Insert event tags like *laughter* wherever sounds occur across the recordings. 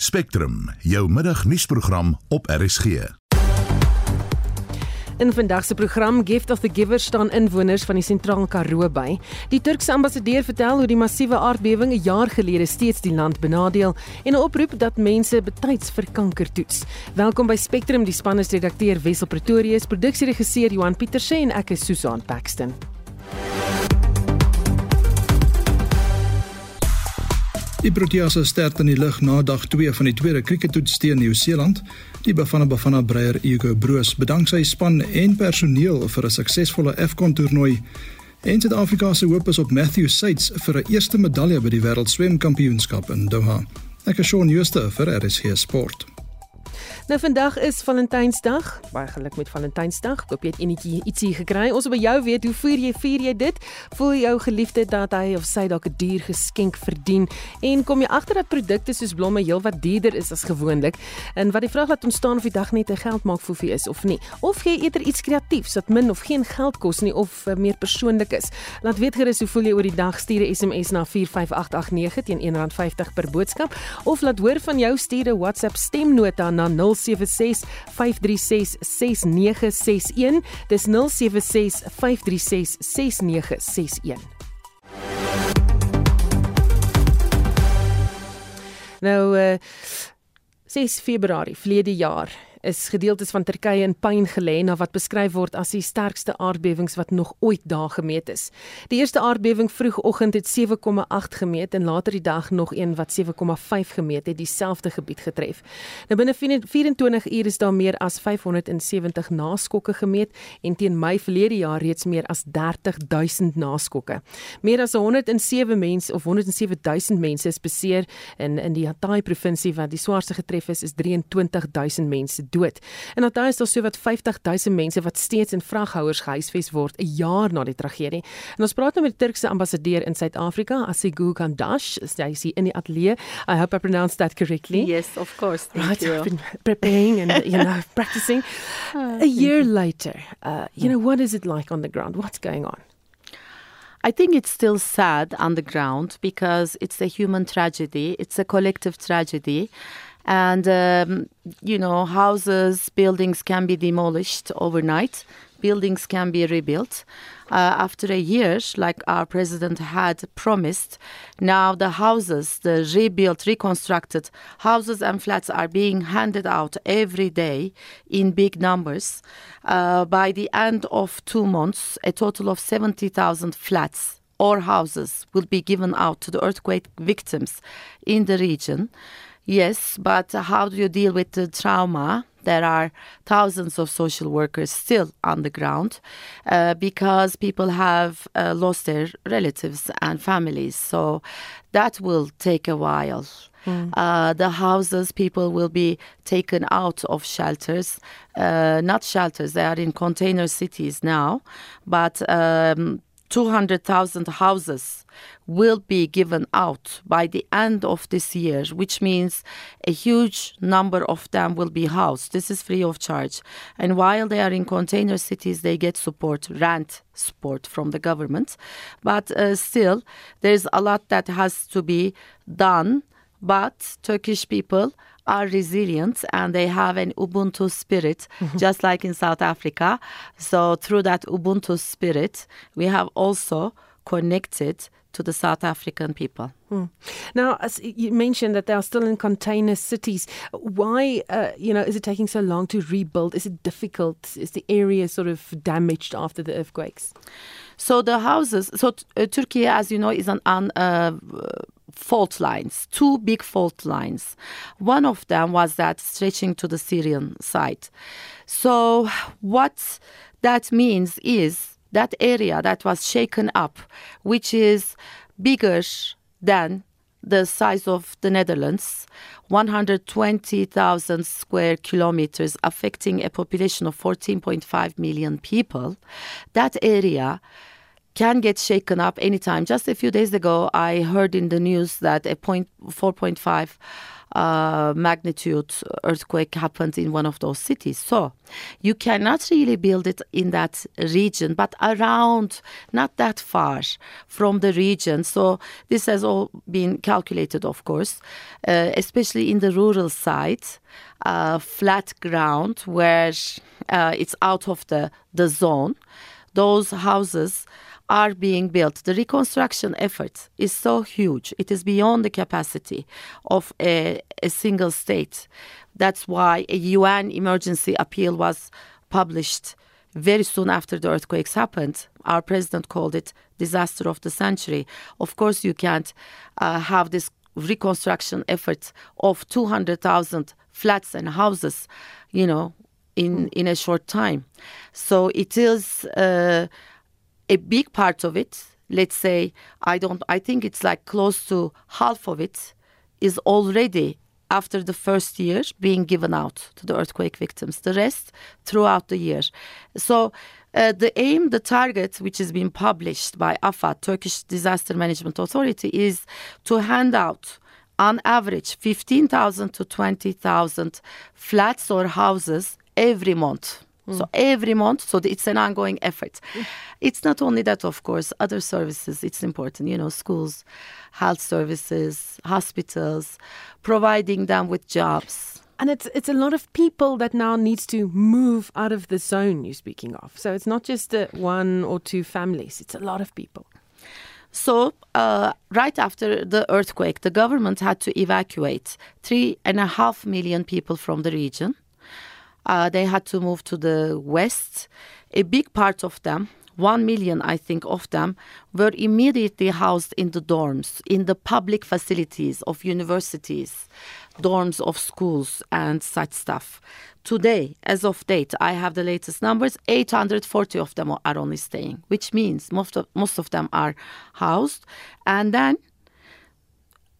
Spectrum, jou middagnuusprogram op RSG. In vandag se program Gift of the Giver staan inwoners van die Sentraal Karoo by. Die Turkse ambassadeur vertel hoe die massiewe aardbewing 'n jaar gelede steeds die land benadeel en 'n oproep dat mense betyds vir kanker toets. Welkom by Spectrum, die span is redakteur Wessel Pretorius, produksieregisseur Johan Pieterse en ek is Susan Paxton. Die Proteas se sterk in die lug na dag 2 van die tweede krieketoets teen Nieu-Seeland. Die Bafana Bafana Breyer Hugo Broos bedank sy span en personeel vir 'n suksesvolle AFCON toernooi. En Suid-Afrika se hoop is op Matthew Seitz vir 'n eerste medalje by die wêreldswemkampioenskap in Doha. Ek is Shaun Schuster vir RSG Sport. Nou vandag is Valentynsdag. Baie geluk met Valentynsdag. Hoop jy het enetjie ietsie gekry. Ons wil by jou weet, hoe vier jy vier jy dit? Voel jou geliefde dat hy of sy dalk 'n duur geskenk verdien? En kom jy agter dat produkte soos blomme heelwat duurder is as gewoonlik? En wat die vraag laat ontstaan of die dag net 'n geldmaakfoefie is of nie? Of jy eerder iets kreatiefs wat min of geen geld kos nie of uh, meer persoonlik is? Laat weet gerus hoe voel jy oor die dag? Stuur 'n SMS na 45889 teen R1.50 per boodskap of laat hoor van jou stuur 'n WhatsApp stemnota na 0 0765366961. Dis 0765366961. Nou uh 6 Februarie verlede jaar is gedeeltes van Turkye in pyn gelê na wat beskryf word as die sterkste aardbewings wat nog ooit daar gemeet is. Die eerste aardbewing vroegoggend het 7,8 gemeet en later die dag nog een wat 7,5 gemeet het, dieselfde gebied getref. Nou binne 24 uur is daar meer as 570 naskokke gemeet en teen Mei verlede jaar reeds meer as 30000 naskokke. Meer as 107 mense of 107000 mense is beseer in in die Hatay provinsie wat die swaarste getref is, is 23000 mense dood. En dan is daar so wat 50000 mense wat steeds in vraghouers gehuisves word 'n jaar na die tragedie. En ons praat nou met die Turkse ambassadeur in Suid-Afrika, Asigu Kandash, sy is in die ateljee. I hope I pronounced that correctly. Yes, of course. Thank right, you. I've been preparing and you know *laughs* practicing. Ah, a year later, uh, you know what is it like on the ground? What's going on? I think it's still sad on the ground because it's a human tragedy. It's a collective tragedy. And, um, you know, houses, buildings can be demolished overnight, buildings can be rebuilt. Uh, after a year, like our president had promised, now the houses, the rebuilt, reconstructed houses and flats are being handed out every day in big numbers. Uh, by the end of two months, a total of 70,000 flats or houses will be given out to the earthquake victims in the region. Yes, but how do you deal with the trauma? There are thousands of social workers still on the ground uh, because people have uh, lost their relatives and families. So that will take a while. Mm. Uh, the houses, people will be taken out of shelters. Uh, not shelters, they are in container cities now, but um, 200,000 houses will be given out by the end of this year, which means a huge number of them will be housed. This is free of charge. And while they are in container cities, they get support, rent support from the government. But uh, still, there's a lot that has to be done. But Turkish people are resilient and they have an Ubuntu spirit, mm-hmm. just like in South Africa. So, through that Ubuntu spirit, we have also connected to the South African people. Hmm. Now, as you mentioned that they are still in container cities. Why, uh, you know, is it taking so long to rebuild? Is it difficult? Is the area sort of damaged after the earthquakes? So the houses. So uh, Turkey, as you know, is an, on uh, fault lines, two big fault lines. One of them was that stretching to the Syrian side. So what that means is that area that was shaken up, which is bigger than the size of the Netherlands, 120,000 square kilometers, affecting a population of 14.5 million people, that area can get shaken up anytime. Just a few days ago, I heard in the news that a point 4.5 uh, magnitude earthquake happened in one of those cities. So you cannot really build it in that region, but around, not that far from the region. So this has all been calculated, of course, uh, especially in the rural side, uh, flat ground where uh, it's out of the, the zone. Those houses are being built. The reconstruction effort is so huge, it is beyond the capacity of a, a single state. That's why a UN emergency appeal was published very soon after the earthquakes happened. Our president called it disaster of the century. Of course, you can't uh, have this reconstruction effort of 200,000 flats and houses, you know, in, in a short time. So it is uh, a big part of it. Let's say I don't. I think it's like close to half of it is already after the first year being given out to the earthquake victims. The rest throughout the year. So. Uh, the aim, the target, which has been published by AFAD, Turkish Disaster Management Authority, is to hand out on average 15,000 to 20,000 flats or houses every month. Mm. So every month, so it's an ongoing effort. Mm. It's not only that, of course, other services, it's important, you know, schools, health services, hospitals, providing them with jobs. And it's it's a lot of people that now needs to move out of the zone you're speaking of. So it's not just uh, one or two families; it's a lot of people. So, uh, right after the earthquake, the government had to evacuate three and a half million people from the region. Uh, they had to move to the west. A big part of them, one million, I think, of them were immediately housed in the dorms, in the public facilities of universities, dorms of schools, and such stuff. Today, as of date, I have the latest numbers 840 of them are only staying, which means most of, most of them are housed. And then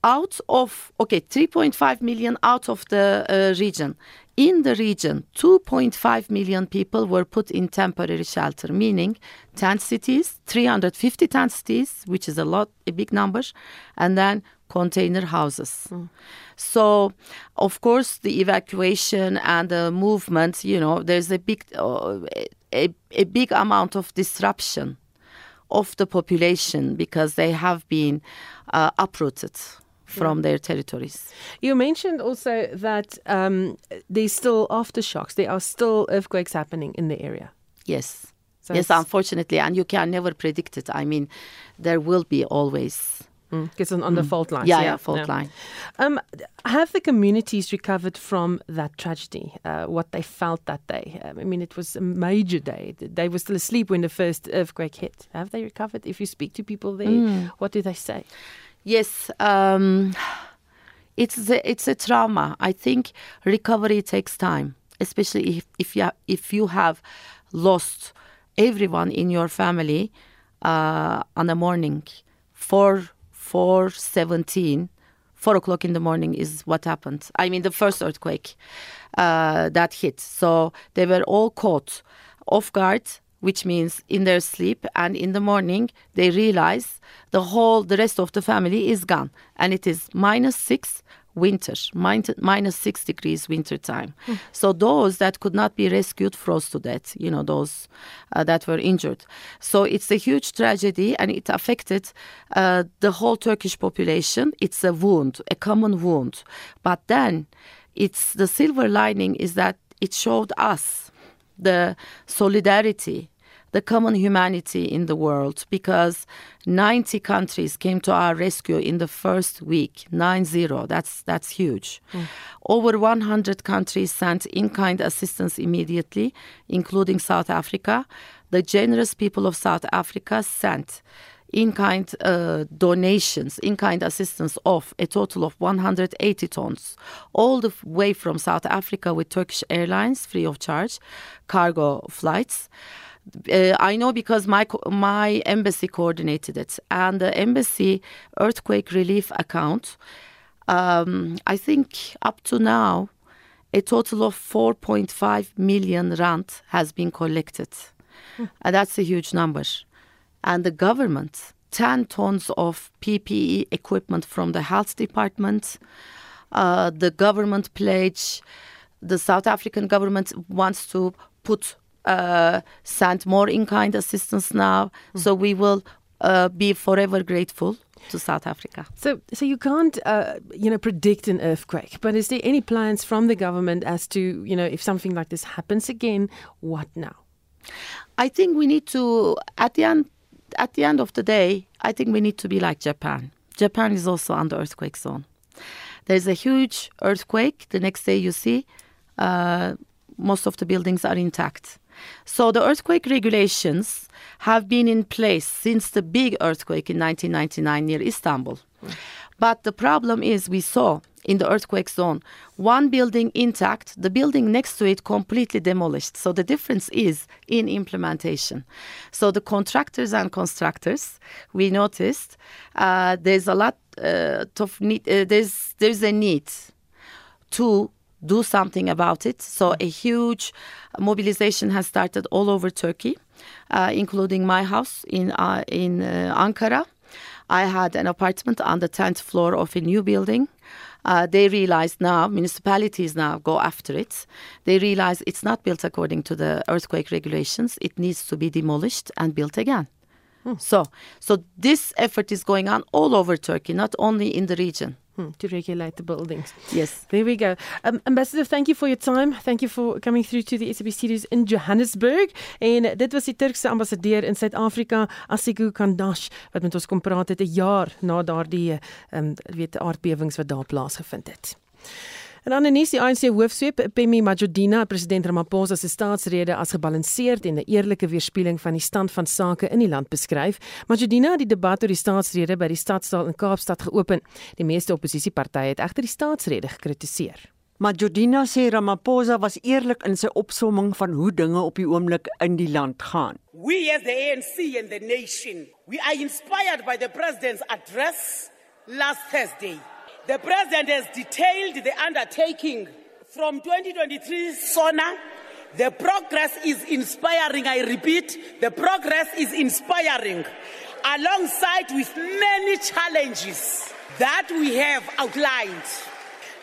out of okay 3.5 million out of the uh, region. In the region 2.5 million people were put in temporary shelter meaning tent cities 350 tent cities which is a lot a big number and then container houses. Mm. so of course the evacuation and the movement you know there's a big uh, a, a big amount of disruption of the population because they have been uh, uprooted from yeah. their territories. You mentioned also that um, there's still aftershocks. There are still earthquakes happening in the area. Yes. So yes, unfortunately, and you can never predict it. I mean, there will be always mm, on, on the mm. fault line. Yeah, yeah, fault yeah. line. Um, have the communities recovered from that tragedy? Uh, what they felt that day? Um, I mean, it was a major day. They were still asleep when the first earthquake hit. Have they recovered? If you speak to people there, mm. what do they say? Yes, um, it's a, it's a trauma. I think recovery takes time, especially if if you if you have lost everyone in your family uh, on the morning. Four four seventeen, four o'clock in the morning is what happened. I mean, the first earthquake uh, that hit. So they were all caught off guard which means in their sleep and in the morning they realize the whole the rest of the family is gone. And it is minus 6 winter minus 6 degrees winter time. Mm. so those that could not be rescued froze to death you know those uh, that were injured. So it's a huge tragedy and it affected uh, the whole turkish population. It's a wound a common wound. But then it's the silver lining is that it showed us the solidarity, the common humanity in the world because 90 countries came to our rescue in the first week 90 that's that's huge. Mm. over 100 countries sent in-kind assistance immediately including South Africa. The generous people of South Africa sent in kind uh, donations, in kind assistance of a total of 180 tons, all the way from South Africa with Turkish Airlines, free of charge, cargo flights. Uh, I know because my my embassy coordinated it, and the embassy earthquake relief account. Um, I think up to now, a total of 4.5 million rand has been collected, mm. and that's a huge number and the government 10 tons of PPE equipment from the health department, uh, the government pledge. The South African government wants to put uh, send more in-kind assistance now. Mm-hmm. So we will uh, be forever grateful to South Africa. So, so you can't, uh, you know, predict an earthquake. But is there any plans from the government as to, you know, if something like this happens again, what now? I think we need to, at the end, at the end of the day, I think we need to be like Japan. Japan is also under earthquake zone. There's a huge earthquake. The next day, you see, uh, most of the buildings are intact. So the earthquake regulations have been in place since the big earthquake in 1999 near Istanbul. Mm. But the problem is we saw in the earthquake zone one building intact, the building next to it completely demolished. So the difference is in implementation. So the contractors and constructors, we noticed uh, there's a lot uh, of need, uh, there's there's a need to do something about it. So a huge mobilization has started all over Turkey, uh, including my house in uh, in uh, Ankara. I had an apartment on the tenth floor of a new building. Uh, they realize now, municipalities now go after it. They realize it's not built according to the earthquake regulations. It needs to be demolished and built again. Hmm. So, so this effort is going on all over Turkey, not only in the region. Hmm, to regulate the buildings. Yes. There we go. Um, Ambassador, thank you for your time. Thank you for coming through to the SABC studios in Johannesburg. En dit was die Turkse ambassadeur in Suid-Afrika, Asigu Kandash, wat met ons kom praat het 'n jaar na daardie ehm um, weet aardbewings wat daar plaasgevind het. En dan is die ANC hoofsweep Pemi Majodina, president Ramaphosa se staatsrede as gebalanseerd en 'n eerlike weerspieëling van die stand van sake in die land beskryf. Majodina het die debat oor die staatsrede by die stadsaal in Kaapstad geopen. Die meeste oppositiepartye het egter die staatsrede gekritiseer. Majodina sê Ramaphosa was eerlik in sy opsomming van hoe dinge op die oomblik in die land gaan. We as the ANC and the nation, we are inspired by the president's address last Thursday. The president has detailed the undertaking from 2023 SONA. The progress is inspiring. I repeat, the progress is inspiring alongside with many challenges that we have outlined.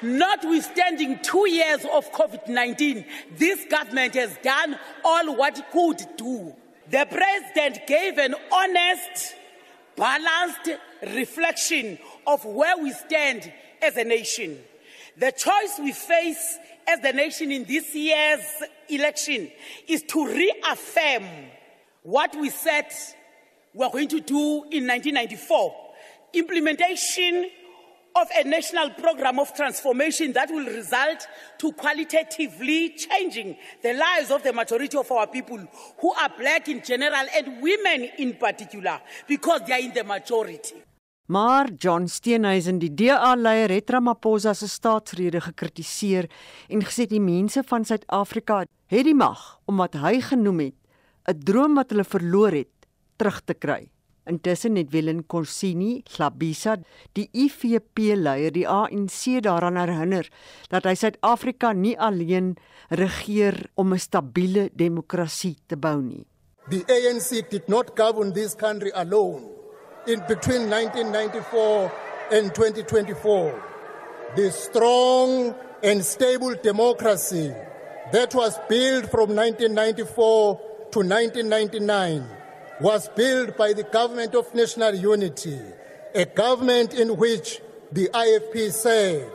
Notwithstanding two years of COVID 19, this government has done all what it could do. The president gave an honest, balanced reflection of where we stand as a nation. The choice we face as the nation in this year's election is to reaffirm what we said we're going to do in 1994 implementation of a national program of transformation that will result to qualitatively changing the lives of the majority of our people who are black in general and women in particular because they are in the majority Maar John Steenhuisen, die DA-leier, het Ramaphosa se staatsrede gekritiseer en gesê die mense van Suid-Afrika het die mag om wat hy genoem het 'n droom wat hulle verloor het, terug te kry. Intussen het Willem Korsini, Hlabisa, die IFP-leier, die ANC daaraan herinner dat hy Suid-Afrika nie alleen regeer om 'n stabiele demokrasie te bou nie. The ANC did not govern this country alone. In between 1994 and 2024. The strong and stable democracy that was built from 1994 to 1999 was built by the government of national unity, a government in which the IFP said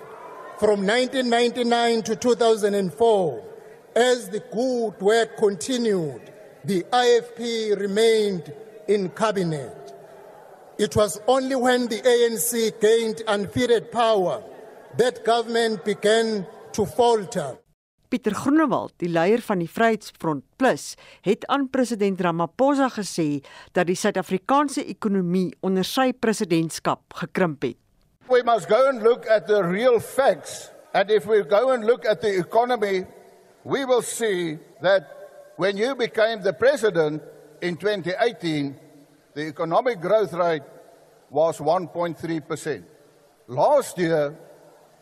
from 1999 to 2004, as the good work continued, the IFP remained in cabinet. It was only when the ANC gained unfettered power that government began to falter. Pieter Groenewald, die leier van die Vryheidsfront Plus, het aan president Ramaphosa gesê dat die Suid-Afrikaanse ekonomie onder sy presidentskap gekrimp het. We must go and look at the real facts and if we go and look at the economy, we will see that when you became the president in 2018 the economic growth rate was 1.3%. Last year,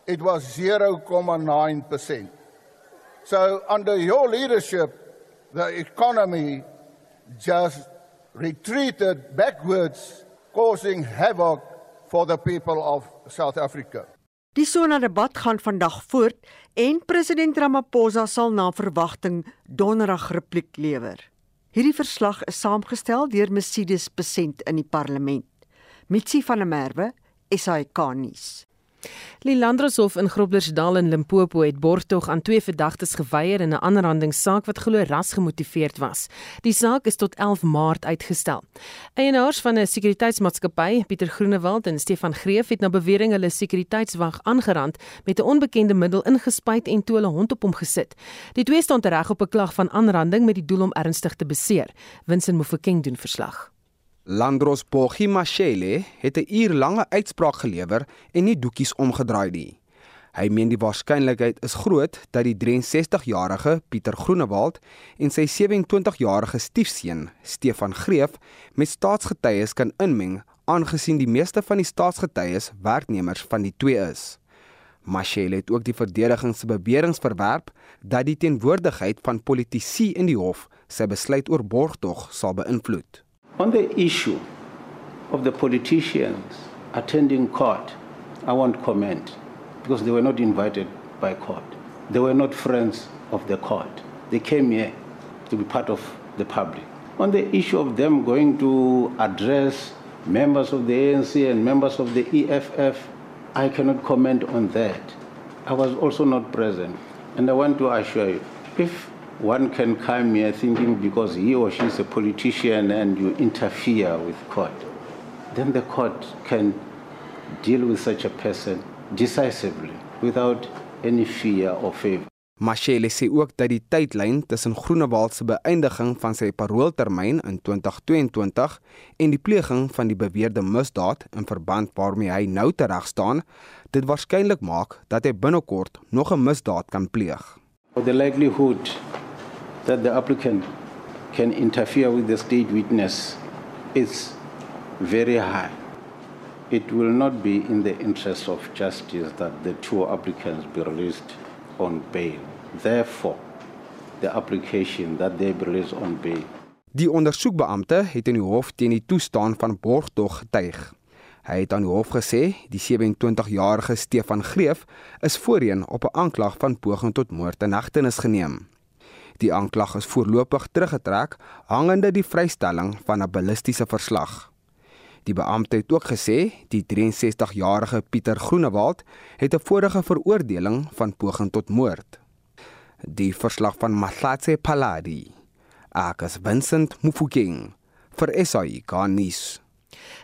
it was 0.9%. So, under your leadership, the economy just retreated backwards, causing havoc for the people of South Africa. Die Sona debat gaan vandag voort en president Ramaphosa sal na verwagting donderdag repliek lewer. Hierdie verslag is saamgestel deur Mercedes Besent in die parlement. Mitsi van der Merwe, SAK nuus. Lilandroshof in Groblersdal in Limpopo het borgtog aan twee verdagtes geweier in 'n aanrandingssaak wat glo rasgemotiveerd was. Die saak is tot 11 Maart uitgestel. Eienaars van 'n sekuriteitsmaatskappy, Pieter Groenewald en Stefan Greef, het na bewering hulle sekuriteitswag aangerand met 'n onbekende middel ingespuit en toe hulle hond op hom gesit. Die twee staan tereg op 'n klag van aanranding met die doel om ernstig te beseer. Winsin Mofokeng doen verslag. Landros Pogimashele het 'n uurlange uitspraak gelewer en nie doekies omgedraai nie. Hy meen die waarskynlikheid is groot dat die 63-jarige Pieter Groenewald en sy 27-jarige stiefseun Stefan Greef met staatsgetuies kan inmeng aangesien die meeste van die staatsgetuies werknemers van die twee is. Mashele het ook die verdediging se beweringe verwerp dat die teenwoordigheid van politici in die hof sy besluit oor borgtog sal beïnvloed. On the issue of the politicians attending court, I won't comment because they were not invited by court. They were not friends of the court. They came here to be part of the public. On the issue of them going to address members of the ANC and members of the EFF, I cannot comment on that. I was also not present. And I want to assure you, if one can come here thinking because he or she is a politician and you interfere with court, then the court can deal with such a person decisively without any fear or favor. Mashele sê ook dat die tydlyn tussen Groenewald se beëindiging van sy parooltermyn in 2022 en die pleging van die beweerde misdaad in verband waarmee hy nou tereg staan, dit waarskynlik maak dat hy binnekort nog 'n misdaad kan pleeg. For the likelihood that the applicant can interfere with the state witness is very high. It will not be in the interest of justice that the two applicants be released on bail. Therefore, the application that they be released on bail. Die ondersoekbeampte het in die hof teen die toestaan van borgtog getuig. Hy het aan die hof gesê die 27-jarige Stefan Greef is voorheen op 'n aanklag van poging tot moord in hegtenis geneem. Die aanklag is voorlopig teruggetrek hangende die vrystelling van 'n ballistiese verslag. Die beampte het ook gesê die 63-jarige Pieter Groenewald het 'n vorige veroordeling van poging tot moord. Die verslag van Mahlatse Paladi. Akas Vincent Mufokeng vir SAI Garnis.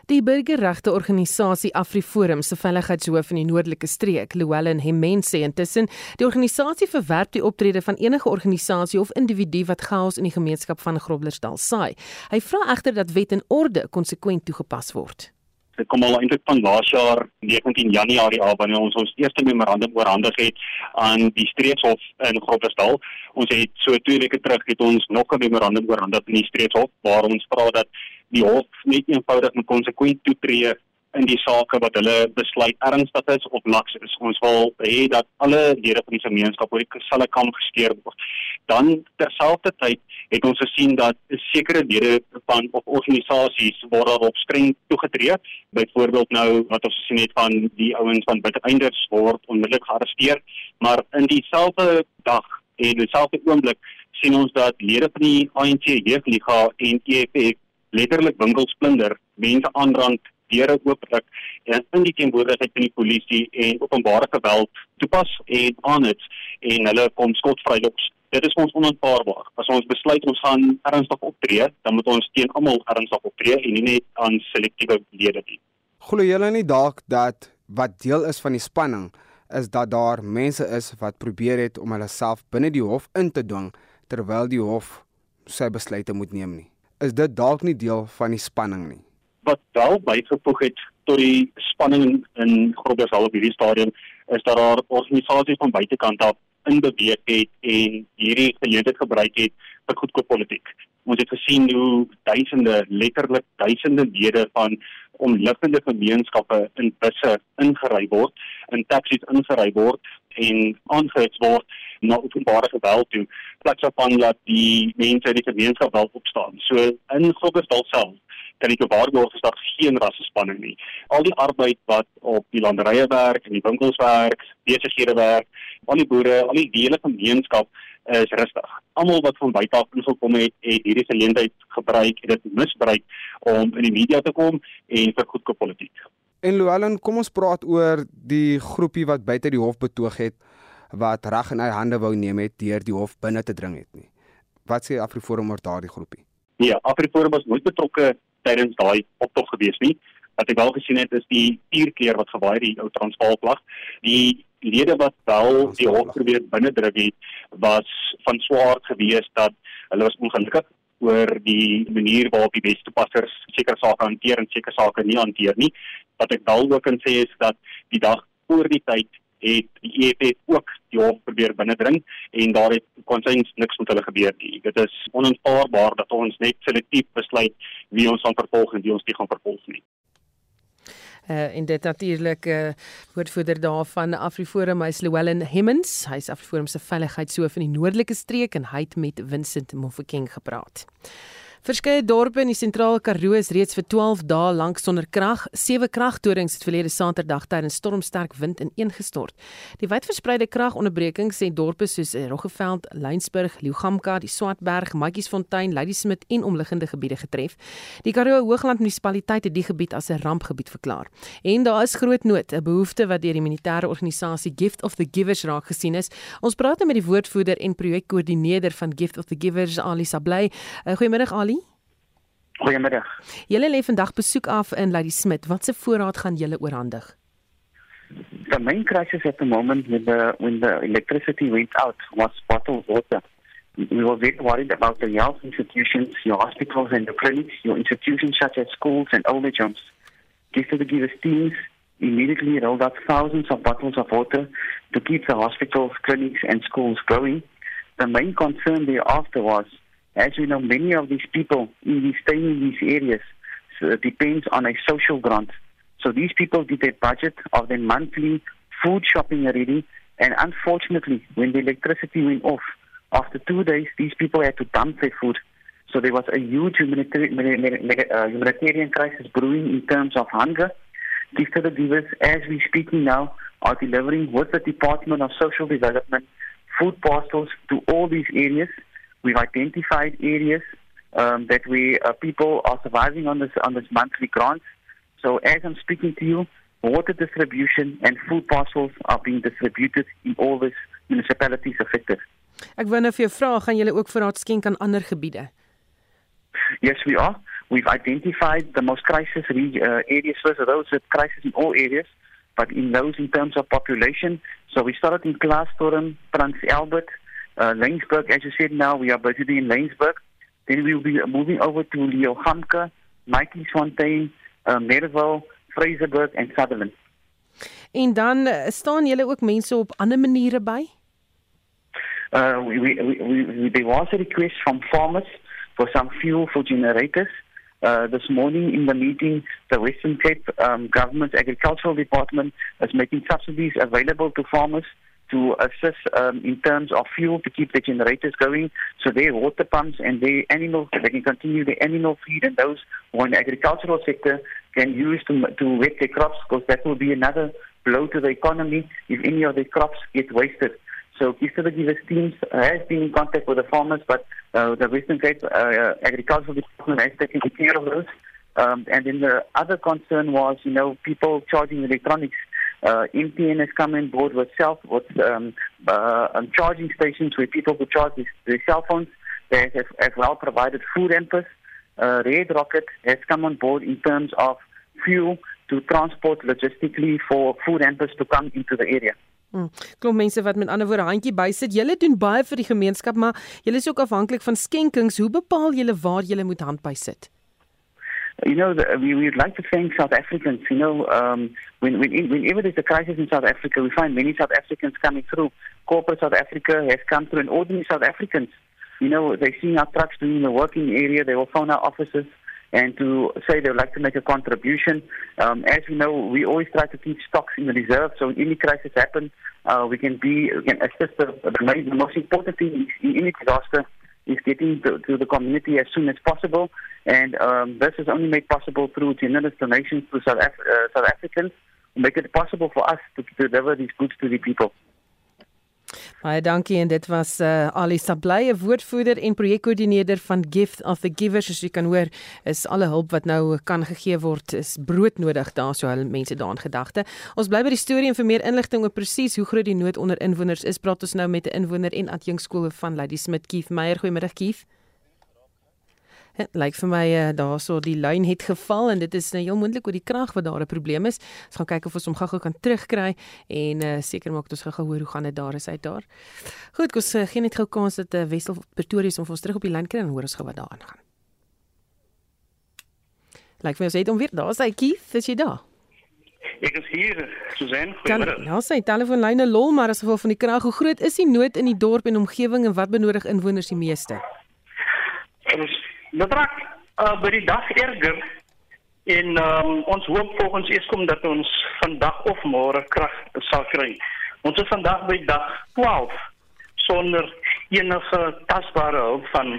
Die burgerregte organisasie AfriForum se veiligheidshoof in die noordelike streek, Llewellyn Hemen sê intussen, die organisasie verwerp die optrede van enige organisasie of individu wat chaos in die gemeenskap van Groblersdal saai. Hy vra egter dat wet en orde konsekwent toegepas word. Dit kom al eintlik van laas jaar 19 Januarie af wanneer ons ons eerste memorandum oorhandig het aan die streekshof in Groblersdal. Ons het so twee weke terug het ons nog 'n memorandum oorhandig in die streekshof waar ons vra dat die hof net eenvoudig met konsekwent toetree in die sake wat hulle besluit ernstig is of laks is. Ons wil hê dat alle lede van die gemeenskap oor die selle kam geskeer word. Dan terselfdertyd het ons gesien dat sekere lede van of organisasies word daarop streng toegetree. Byvoorbeeld nou wat ons gesien het van die ouens van Biteinders word onmiddellik gearresteer, maar in dieselfde dag en dieselfde oomblik sien ons dat lede van die ANC Jeugliga en EFF letterlik winkels plunder, mense aanrand, deure oopbreek en in die teenwoordigheid van die polisie en openbare geweld toepas en aan dit en hulle kom skotvry los. Dit is ons onaanvaarbaar. As ons besluit ons gaan ernstig optree, dan moet ons teen almal ernstig optree en nie net aan selektiewe lede nie. Glo julle nie dalk dat wat deel is van die spanning is dat daar mense is wat probeer het om hulle self binne die hof in te dwing terwyl die hof sy besluite moet neem nie? Is dit dalk nie deel van die spanning nie. Wat wel bygevoeg het tot die spanning in Groblersdal op hierdie stadium is dat daar organisasies van buitekant af inbeweeg het en hierdie geleentheid gebruik het vir goedkoop politiek. Ons het gesien hoe duisende, letterlik duisende lede van omliggende gemeenskappe in busse ingery word, in taksies ingery word en aangehits word na openbare geweld toe plaas van dat die mense in die gemeenskap wel opstaan. So in Groblersdal self kan ek waarborg is daar geen rassespanning nie. Al die arbeid wat op die landerye werk, in die winkels werk, besighede werk, al die boere, al die hele gemeenskap is rustig. Almal wat van buite af ingekom het, het hierdie geleentheid gebruik en dit misbruik om in die media te kom en vir goedkoop politiek. En Luelen, kom ons praat oor die groepie wat buite die hof betoog het wat reg in eie hande wou neem het deur die hof binne te dring het nie. Wat sê Afriforum oor daardie groepie? Ja, Afriforum was nooit betrokke tydens daai optog gewees nie. Wat ek wel gesien het is die uurkeer wat gewaai die ou Transvaal vlag. Die lede wat wel die hof probeer binne druk het, was van swaard gewees dat hulle was ongelukkig oor die manier waarop die wetstoepassers sekere sake hanteer en sekere sake nie hanteer nie. Wat ek wel ook kan sê is dat die dag voor die tyd het die EFF ook die hof probeer binnendring en daar het konsens niks met hulle gebeur nie. Dit is onaanvaarbaar dat ons net selektief besluit wie ons gaan vervolg en wie ons nie gaan vervolg nie. Uh, en dit natuurlik uh, woordvoerder daarvan Afriforum hy's Llewellyn Hemmens hy's Afriforum se veiligheidshoof in die noordelike streek en hy het met Vincent Mofokeng gepraat. Verskeie dorpe in die sentraal Karoo is reeds vir 12 dae lank sonder krag. Sewe kragtorings het verlede Saterdag tydens stormsterk wind ineengestort. Die wydverspreide kragonderbrekings sê dorpe soos Roggeveld, Lensburg, Liugamka, die Swartberg, Matjiesfontein, Ladysmith en omliggende gebiede getref. Die Karoo Hoogland munisipaliteit het die gebied as 'n rampgebied verklaar. En daar is groot nood, 'n behoefte wat deur die militêre organisasie Gift of the Givers raak gesien is. Ons praat nou met die woordvoerder en projekkoördineerder van Gift of the Givers, Ali Sablay. Uh, goeiemiddag Ali. Goeiemiddag. Julle lê vandag besoek af in Lady Smith. Wat se voorraad gaan julle oorhandig? The main crisis at the moment with the when the electricity went out was bottled water. We were very worried about the health institutions, your hospitals and the clinics, your institutions such as schools and old age homes. Just to give us teams immediately rolled out thousands of bottles of water to keep the hospitals, clinics and schools going. The main concern thereafter was As you know, many of these people in these staying in these areas so depends on a social grant. So these people did their budget of their monthly food shopping already, and unfortunately, when the electricity went off, after two days, these people had to dump their food. So there was a huge humanitarian, uh, humanitarian crisis brewing in terms of hunger. The givers, as we're speaking now, are delivering with the Department of Social Development food parcels to all these areas We've identified areas um, that we uh, people are surviving on this on this monthly grants. So as I'm speaking to you, water distribution and food parcels are being distributed in all these municipalities affected. Ek wou nou vir jou vra, gaan julle ook voorraad skenk aan ander gebiede? Yes, we are. We've identified the most crisis uh, areas first, those with crisis in all areas, but in those in terms of population. So we started in Klaastorm, Prins Albert, uh, Laingsburg. As you said now, we are busy in Laingsburg. Then we will be moving over to Leo Hamka, Mikey Swantain, uh, Merville, Fraserburg and Sutherland. En dan uh, staan julle ook mense op ander maniere by? Uh we we, we, we there was a request from farmers for some fuel for generators. Uh, this morning in the meeting, the Western Cape um, Government Agricultural Department is making subsidies available to farmers to assist um, in terms of fuel to keep the generators going. So their water pumps and their animal, they can continue the animal feed and those who are in the agricultural sector can use to, to wet their crops because that will be another blow to the economy if any of their crops get wasted. So Kistergivers teams has been in contact with the farmers, but uh, the Western Cape uh, Agricultural Department has taken care of those. Um, and then the other concern was, you know, people charging electronics uh, MTN has come on board with self with um, uh, um, charging stations where people could charge their, their cell phones. They have as well provided food hampers. Uh, Red Rocket has come on board in terms of fuel to transport logistically for food hampers to come into the area. Hmm. Klop mense wat met ander woorde handjie bysit. Julle doen baie vir die gemeenskap, maar julle is ook afhanklik van skenkings. Hoe bepaal julle waar julle moet hand bysit? You know, the, we would like to thank South Africans. You know, um, when, when, whenever there's a crisis in South Africa, we find many South Africans coming through. Corporate South Africa has come through, and ordinary South Africans, you know, they see our trucks doing the working area. They will phone our offices and to say they would like to make a contribution. Um, as you know, we always try to keep stocks in the reserve, so when any crisis happens, uh, we can be we can assist. The, the, the most important thing in any disaster is getting to, to the community as soon as possible. And um, this is only made possible through generous donations to South, Af- uh, South Africans to make it possible for us to, to deliver these goods to the people. Baie dankie en dit was uh, Ali Sablay, 'n woordvoerder en projekkoördineerder van Gift of the Givers. Soos jy kan hoor, is alle hulp wat nou kan gegee word is broodnodig daar so hulle mense daaraan gedagte. Ons bly by die storie en vir meer inligting oor presies hoe groot die nood onder inwoners is, praat ons nou met 'n inwoner en adjunkskool van Lady Smith Keith Meyer. Goeiemiddag Keith. Dit lyk vir my uh, daarso die lyn het geval en dit is nou heel moontlik oor die krag wat daar 'n probleem is. Ons gaan kyk of ons hom gou-gou kan terugkry en uh, seker maak dat ons gou-gou hoor hoe gaan dit daar is uit daar. Goed, kos uh, geen net gou kans dat uh, Wessel Pretoria om ons terug op die lyn kry en hoor ons gou wat daaraan gaan. Lyk vir my ons het hom weer. Daar's hy Keith, is jy daar? Ek is hier, Susan. Kan Goeiemiddag. nou sy telefoonlyne lol maar as gevolg van die krag. Hoe groot is die nood in die dorp en omgewing en wat benodig inwoners die meeste? Ons betrek uh, by die dag erger en um, ons hoop volgens Eskom dat ons vandag of môre krag sal kry. Ons is vandag by dag 12 sonder enige tasbare hulp van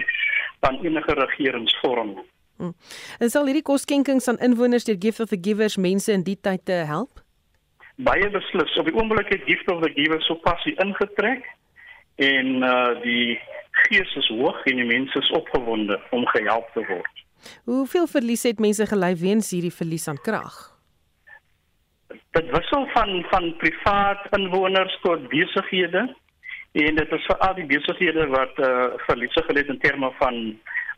van enige regeringsvorm. Hm. En sal hierdie kosskenkings aan inwoners deur Gift of the Givers mense in die tyd te help? Baie beslis. Op die oomblik het Gift of the Givers sopas ingetrek en uh, die gees is hoog en die mense is opgewonde om gehelp te word. Hoeveel verlies het mense gely weens hierdie verlies aan krag? Dit wissel van van privaat inwoners tot besighede en dit is veral die besighede wat uh, verliese gelei het in terme van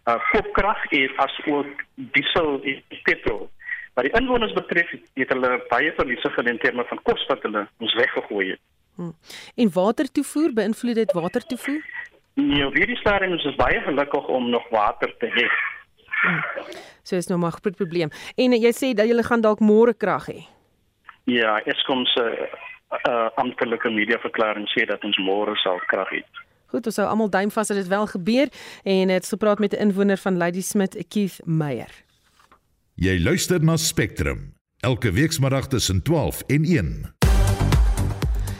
uh, koopkrag en as ook diesel en petrol. Wat die inwoners betref, het hulle baie verliese gelei in terme van kos wat hulle moes weggegooi het. Hm. En watertoevoer beïnvloed dit watertoevoer? Nee, op hierdie stadium is ons baie gelukkig om nog water te hê. So is nou maar 'n groot probleem. En jy sê dat jy gaan dalk môre krag hê. Ja, Eskom se uh, amptelike media verklaring sê dat ons môre sal krag hê. Goed, ons hou almal duim vas dat dit wel gebeur en het gepraat met 'n inwoner van Ladysmith, Keith Meyer. Jy luister na Spectrum elke weekmiddag tussen 12 en 1.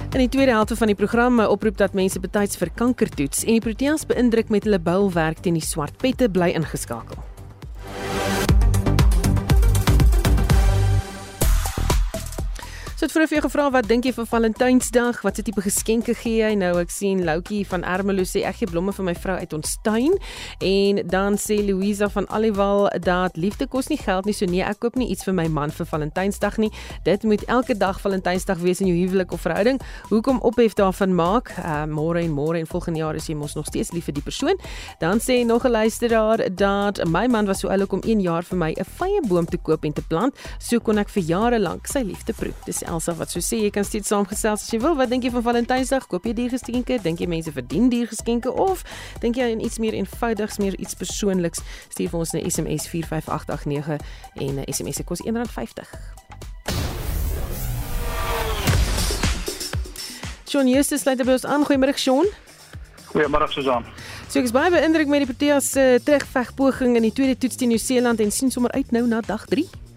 In die tweede helfte van die program eh, oproep dat mense betyds vir kanker toets en die Proteas beïndruk met hulle bulwerk teen die swart pette bly ingeskakel. So het vroeër vir jou gevra wat dink jy van Valentynsdag? Wat se tipe geskenke gee jy? Nou ek sien Loukie van Ermelo sê ek gee blomme vir my vrou uit ons tuin en dan sê Louisa van Aliwal dat liefde kos nie geld nie, so nee, ek koop nie iets vir my man vir Valentynsdag nie. Dit moet elke dag Valentynsdag wees in jou huwelik of verhouding. Hoekom ophef daarvan maak? Uh, môre en môre en volgende jaar is jy mos nog steeds lief vir die persoon. Dan sê nog 'n luisteraar dat my man was so oulik om 1 jaar vir my 'n vye boom te koop en te plant, so kon ek vir jare lank sy liefde proe. Dis Elsa wat so sê jy kan steeds saamgesels as jy wil. Wat dink jy van Valentynsdag? Koop jy diergeskenke? Dink jy mense verdien diergeskenke of dink jy aan iets meer eenvoudigs, meer iets persoonliks? Stuur vir ons 'n SMS 45889 en 'n SMS se kos R1.50. Sean Justus sluit by ons aan. Goeiemôre Sean. Goeiemôre Susan. So ek is baie beïndruk met die Proteas se uh, terugvegpoging in die tweede toets teen Nieu-Seeland en sien sommer uit nou na dag 3.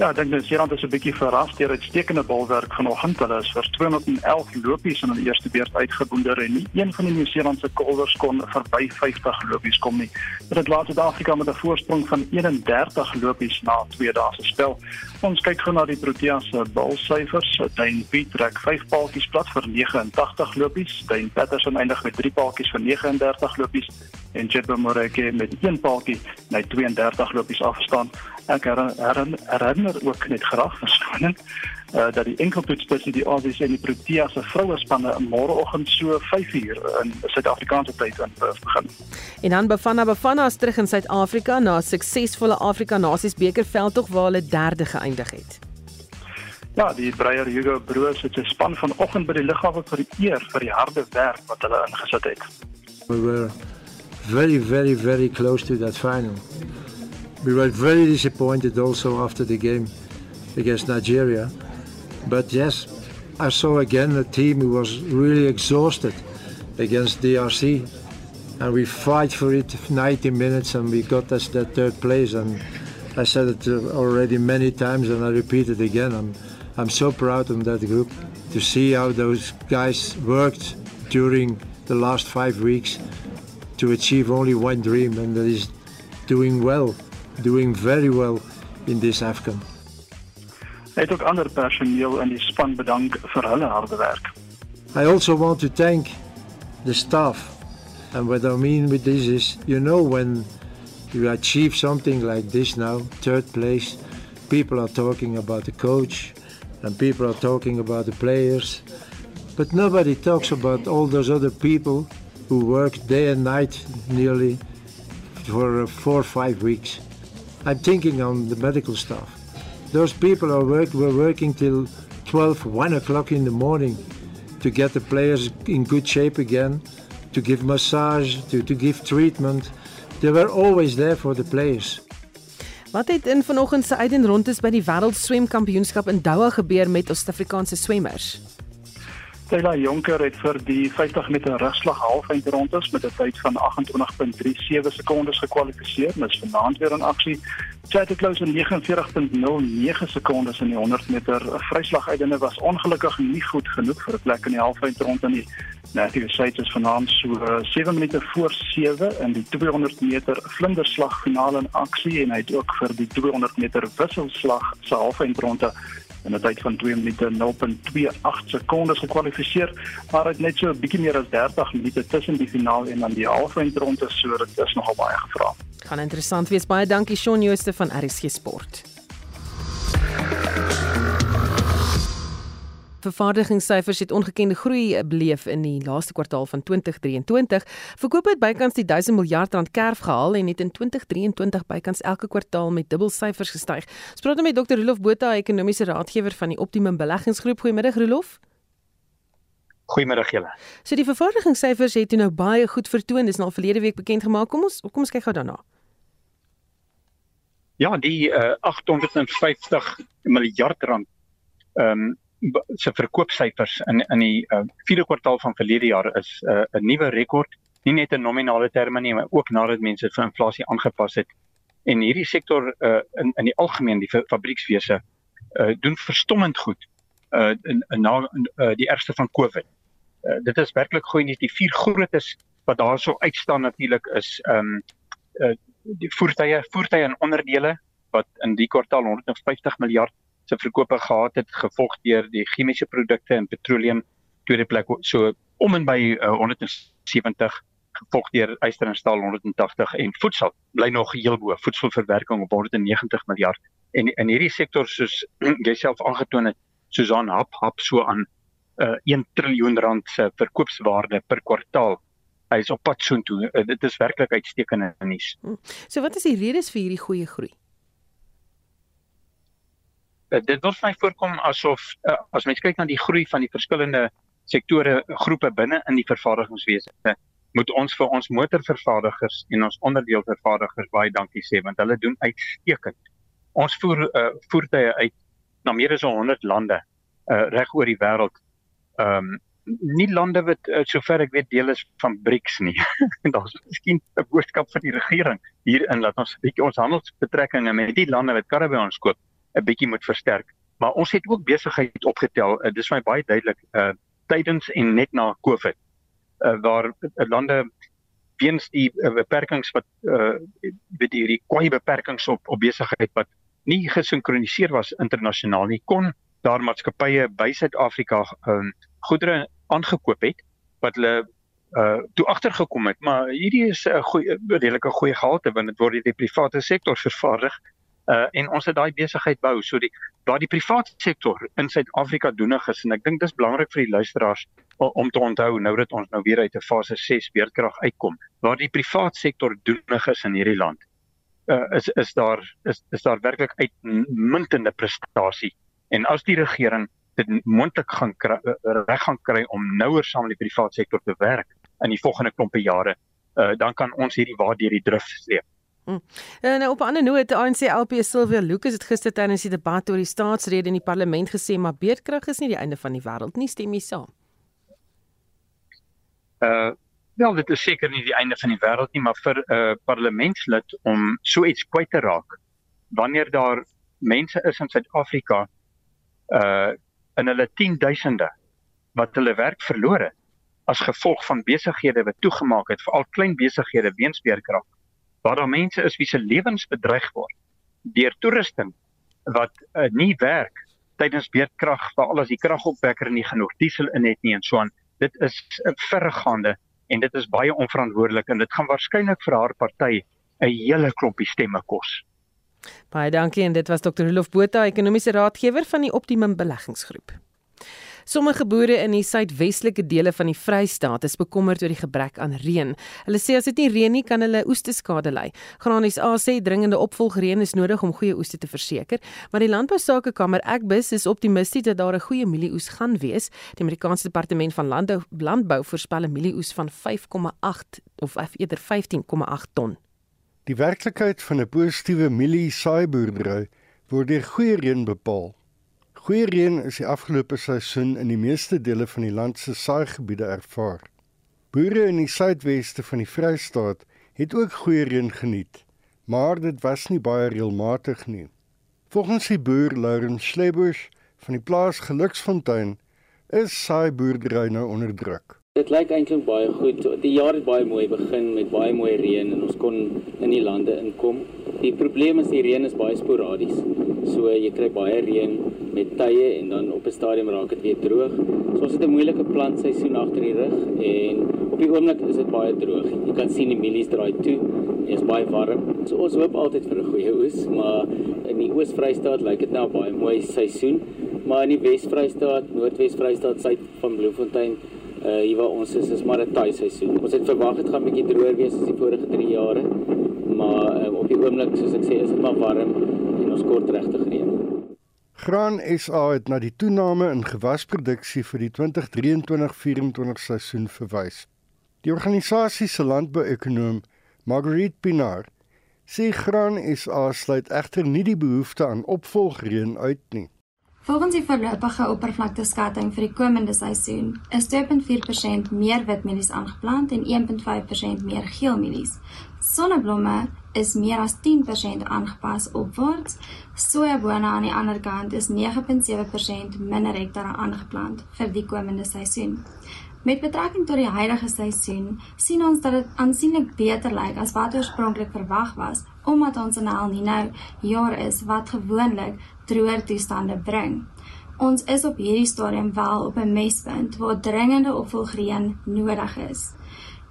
Ja, ek dink Nieu-Seeland is 'n bietjie verras deur uitstekende balwerk vanoggend. Hulle is vir 211 lopies in hulle eerste beurt uitgeboonder en nie een van die Nieu-Seelandse kolwers kon verby 50 lopies kom nie. Dit het laat Suid-Afrika met 'n voorsprong van 31 lopies na twee dae se spel. Ons kyk gou na die Proteas se balsyfers. Dane Piet trek 5 paaltjies plat vir 89 lopies. Dane Patterson eindig met 3 paaltjies vir 39 lopies en Jethro Moreke met 1 paaltjie net 32 lopies afstaan. Ek herinner, herinner ook net graag verskoning uh, dat die enkeltoets tussen die Aussies en die Proteas se vroue spanne môreoggend so 5uur in Suid-Afrikaanse tyd in Perth begin. En dan Bafana Bafana is terug in Suid-Afrika na 'n suksesvolle Afrika Nasies beker veldtog waar hulle derde geëindig het. Ja, die Breyer Hugo Broos het sy span vanoggend by die lughawe vir die eer vir die harde werk wat hulle ingesit het. We were very very very close to that final. We were very disappointed also after the game against Nigeria. But yes, I saw again a team who was really exhausted against DRC. And we fight for it 90 minutes and we got us that third place. And I said it already many times and I repeat it again. I'm, I'm so proud of that group to see how those guys worked during the last five weeks to achieve only one dream, and that is doing well, doing very well in this AFCON. Het ook ander personeel in die span bedank vir hulle harde werk. I also want to thank the staff. And what I mean with this is, you know, when you achieve something like this now, third place, people are talking about the coach and people are talking about the players. But nobody talks about all those other people who work day and night nearly for uh, four or five weeks. I'm thinking on the medical staff. Those people are work, were working till 12, 1 o'clock in the morning to get the players in good shape again, to give massage, to, to give treatment. They were always there for the players. Wat het in vanoggend se uit rond is by die wêreld swemkampioenskap in Doha gebeur met ons Suid-Afrikaanse swemmers? Taylor Jonker het vir die 50 meter rugslag halfeind rondes met 'n tyd van 28.37 sekondes gekwalifiseer. Mis vanaand weer in aksie. Chad Close in 49.09 sekondes in die 100 meter vryslag uitende was ongelukkig nie goed genoeg vir 'n plek in die halfeind ronde nie. Nathan Seitz is vanaand so 7 uh, minute voor 7 in die 200 meter vlinderslag finale in aksie en hy het ook vir die 200 meter wisselslag se halfeind ronde in 'n tyd van 2 minute 0.28 sekondes gekwalifiseer, maar het net so 'n bietjie meer as 30 minute tussen die finaal en dan die halfeindronde, so dit is nogal baie gevra. Gaan interessant wees. Baie dankie Shaun Jooste van RSG Sport. Vervaardigingssyfers het ongekende groei beleef in die laaste kwartaal van 2023. Verkoop het bykans die 1000 miljard rand kerf gehaal en het in 2023 bykans elke kwartaal met dubbelsyfers gestyg. Ons praat nou met Dr. Rolof Botha, ekonomiese raadgewer van die Optimum Beleggingsgroep. Goeiemiddag Rolof. Goeiemiddag julle. So die vervaardigingssyfers het nou baie goed vertoon. Dis nou verlede week bekend gemaak. Kom ons kom ons kyk gou daarna. Ja, die uh, 850 miljard rand ehm um, se verkoopsyfers in in die uh, vierde kwartaal van verlede jaar is uh, 'n nuwe rekord, nie net in nominale terme nie, maar ook nadat mense vir inflasie aangepas het. En hierdie sektor uh, in in die algemeen die fabriekswese uh, doen verstommend goed uh in, in na uh, die ergste van Covid. Uh, dit is werklik goeie nuus. Die vier grootes wat daarso uitstaan natuurlik is ehm um, uh, die voertuie, voertuie en onderdele wat in die kwartaal 150 miljard se verkope gehad het gevolg deur die chemiese produkte en petroleum tweede plek so om en by uh, 170 gevolg deur yster en staal 180 en voedsel bly nog heel bo voedselverwerking op 190 miljard. En in hierdie sektor soos *clears throat* jy self aangetoon het Susan Hap Hap so aan uh, 1 triljoen rand se verkoopswaarde per kwartaal. Hy is op pad soontoe. Uh, dit is werklik uitstekende nuus. Hm. so wat is die redes vir hierdie goeie groei uh, dit wil my voorkom asof uh, as mens kyk na die groei van die verskillende sektore groepe binne in die vervaardigingswese moet ons vir ons motorvervaardigers en ons onderdeelvervaardigers baie dankie sê want hulle doen uitstekend. Ons voer uh, voertuie uit na meer as 100 lande uh, reg oor die wêreld. Ehm um, nie lande wat uh, sover ek weet deel is van BRICS nie. *laughs* Daar's miskien 'n boodskap van die regering hierin dat ons bietjie ons handelsbetrekkinge met die lande wat karre by ons koop 'n bietjie moet versterk. Maar ons het ook besigheid opgetel. Uh, dis my baie duidelik uh tydens en net na Covid. Uh waar uh, lande weens die uh, beperkings wat uh weet hierdie kwai beperkings op op besigheid wat nie gesinkroniseer was internasionaal nie kon daar maatskappye by Suid-Afrika um goedere aangekoop het wat hulle uh toe agtergekom het maar hierdie is 'n goeie redelike goeie gehalte want dit word deur die private sektor vervaardig uh en ons het daai besigheid bou. So die waar die private sektor in Suid-Afrika doenig is en ek dink dis belangrik vir die luisteraars om te onthou nou dat ons nou weer uit 'n fase 6 weerkrag uitkom waar die private sektor doenig is in hierdie land uh is is daar is is daar werklik uitmuntende prestasie. En as die regering dit moontlik gaan reg gaan kry om nouer saam met die private sektor te werk in die volgende klompe jare uh dan kan ons hierdie waar deur die drif sleep Mm. En nou op 'n ander noot, ANC LP Sylvia Lucas het gister tydens die debat oor die staatsrede in die parlement gesê maar beerdkrag is nie die einde van die wêreld nie, stem jy saam? Uh wel, dit is seker nie die einde van die wêreld nie, maar vir 'n uh, parlementslid om so iets kwyt te raak wanneer daar mense is in Suid-Afrika uh in hulle 10000de wat hulle werk verloor het as gevolg van besighede wat toegemaak het, veral klein besighede weens beerkrag, waar daar mense is wie se lewens bedreig word deur toerusting wat uh, nie werk tydens beerkrag, veral as die kragopwekker nie genoeg diesel in het nie en so aan. Dit is 'n verregaande en dit is baie onverantwoordelik en dit gaan waarskynlik vir haar party 'n hele klompie stemme kos. Baie dankie en dit was Dr. Rolof Botha, ekonomiese raadgewer van die Optimum Beleggingsgroep. Sommige boere in die suidwestelike dele van die Vrystaat is bekommerd oor die gebrek aan reën. Hulle sê as dit nie reën nie, kan hulle oeste skade ly. Granies A sê dringende opvolgreën is nodig om goeie oeste te verseker, maar die Landbousakekamer Agbus is optimisties dat daar 'n goeie mielieoes gaan wees. Die Amerikaanse Departement van Landbou Landbou voorspel 'n mielieoes van 5,8 of eerder 15,8 ton. Die werklikheid van 'n positiewe mielie saaiboerdery word deur goeie reën bepaal. Goeie reën is die afgelope seisoen in die meeste dele van die land se saaigebiede ervaar. Boere in die suidweste van die Vrystaat het ook goeie reën geniet, maar dit was nie baie reëlmatig nie. Volgens die boer Lauren Schlebusch van die plaas Geluksfontein is saaiboerdery nou onder druk. Dit lyk eintlik baie goed. Die jaar het baie mooi begin met baie mooi reën en ons kon in die lande inkom. Die probleem is die reën is baie sporadies. So jy kry baie reën met tye en dan op 'n stadium raak dit weer droog. So ons het 'n moeilike plantseisoen agter die rug en op die oomblik is dit baie droog. Jy kan sien die mielies draai toe. Dit is baie warm. So ons hoop altyd vir 'n goeie oes, maar in die Oos-Vrystaat lyk dit nou baie mooi seisoen. Maar in die Wes-Vrystaat, Noordwes-Vrystaat, suid van Bloemfontein uh hier waar ons is is maar 'n taai seisoen. Ons het verwag dit gaan bietjie droër wees as die vorige 3 jare. Maar uh, op die oomblik soos ek sê is dit maar warm en ons kort regtig reën. Graan SA het na die toename in gewasproduksie vir die 2023-24 seisoen verwys. Die organisasie se landbouekonoom, Marguerite Pinar, sê Graan SA sluit egter nie die behoefte aan opvolgreën uit nie. Volgens die voorlopige oppervlakteskatting vir die komende seisoen is 2.4% meer witmielies aangeplant en 1.5% meer geelmielies. Sonneblomme is meer as 10% aangepas opwaarts. Sojabone aan die ander kant is 9.7% minder hektare aangeplant vir die komende seisoen. Met betrekking tot die huidige seisoen, sien ons dat dit aansienlik beter lyk as wat oorspronklik verwag was, omdat ons in El Niño jaar is wat gewoonlik droër toestande bring. Ons is op hierdie stadium wel op 'n mespunt waar dringende opvolgreën nodig is.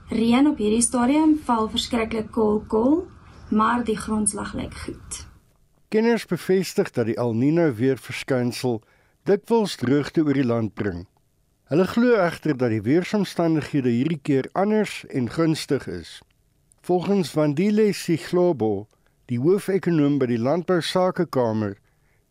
Reën op hierdie stadium val verskriklik koel koel, maar die grondslag lyk goed. Kenners bevestig dat die El Niño weer verskynsel dikwels droogte oor die land bring. Hulle glo egter dat die weeromstandighede hierdie keer anders en gunstig is. Volgens Vandile Siglobo, die hoofekonoom by die Landbousakekamer,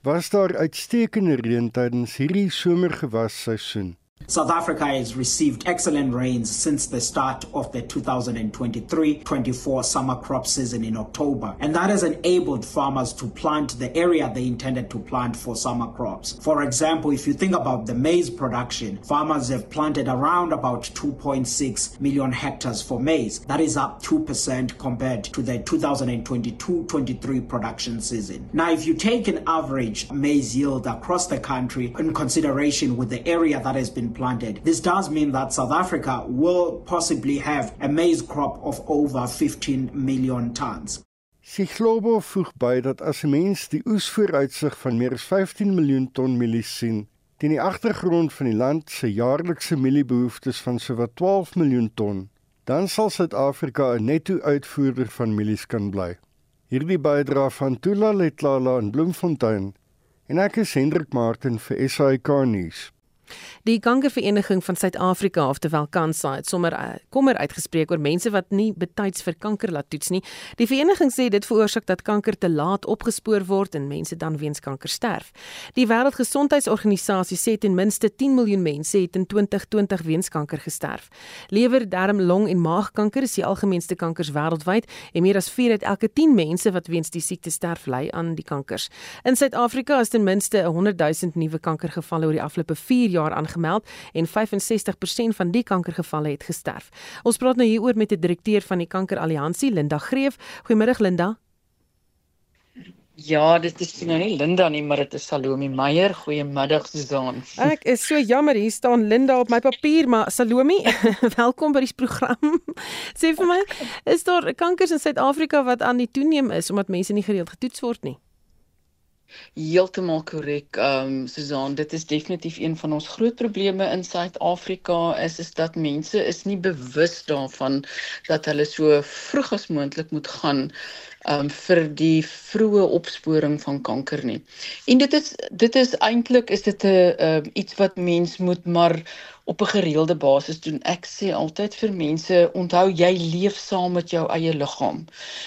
was daar uitstekende reën tydens hierdie somergewasseisoen. South Africa has received excellent rains since the start of the 2023-24 summer crop season in October, and that has enabled farmers to plant the area they intended to plant for summer crops. For example, if you think about the maize production, farmers have planted around about 2.6 million hectares for maize. That is up 2% compared to the 2022-23 production season. Now, if you take an average maize yield across the country in consideration with the area that has been planted. This does mean that South Africa will possibly have a maize crop of over 15 million tons. Siglobo voeg by dat as 'n mens die oesvooruitsig van meer as 15 miljoen ton mielies sien, teen die agtergrond van die land se jaarlikse mieliebehoeftes van sowat 12 miljoen ton, dan sal Suid-Afrika 'n netto-uitvoerder van mielies kan bly. Hierdie bydra van Tula Letlala in Bloemfontein en ek is Hendrik Martin vir SAK nuus. Die Kankervereniging van Suid-Afrika, oftewel Kansa, het sommer uh, kommer uitgespreek oor mense wat nie betyds vir kanker laat toets nie. Die vereniging sê dit veroorsaak dat kanker te laat opgespoor word en mense dan weens kanker sterf. Die Wêreldgesondheidsorganisasie sê ten minste 10 miljoen mense het in 2020 weens kanker gesterf. Lewer, darm, long en maagkanker is die algemeenste kankers wêreldwyd en meer as 4 uit elke 10 mense wat weens die siekte sterf ly aan die kankers. In Suid-Afrika is ten minste 100 000 nuwe kankergevalle oor die afgelope 4 jaar aangemeld aangemeld en 65% van die kankergevalle het gesterf. Ons praat nou hieroor met die direkteur van die Kankeralliansie, Linda Greef. Goeiemôre Linda. Ja, dit is nou nie Linda nie, maar dit is Salome Meyer. Goeiemiddag Susan. Ek is so jammer hier staan Linda op my papier, maar Salome, *laughs* welkom by die program. Sê vir my, is daar kankers in Suid-Afrika wat aan die toeneem is omdat mense nie gereeld getoets word nie? Heeltemal korrek. Ehm um, Susan, dit is definitief een van ons groot probleme in Suid-Afrika is is dat mense is nie bewus daarvan dat hulle so vroeg as moontlik moet gaan um vir die vroeë opsporing van kanker nie. En dit is dit is eintlik is dit 'n uh, iets wat mens moet maar op 'n gereelde basis doen. Ek sê altyd vir mense, onthou jy leef saam met jou eie liggaam.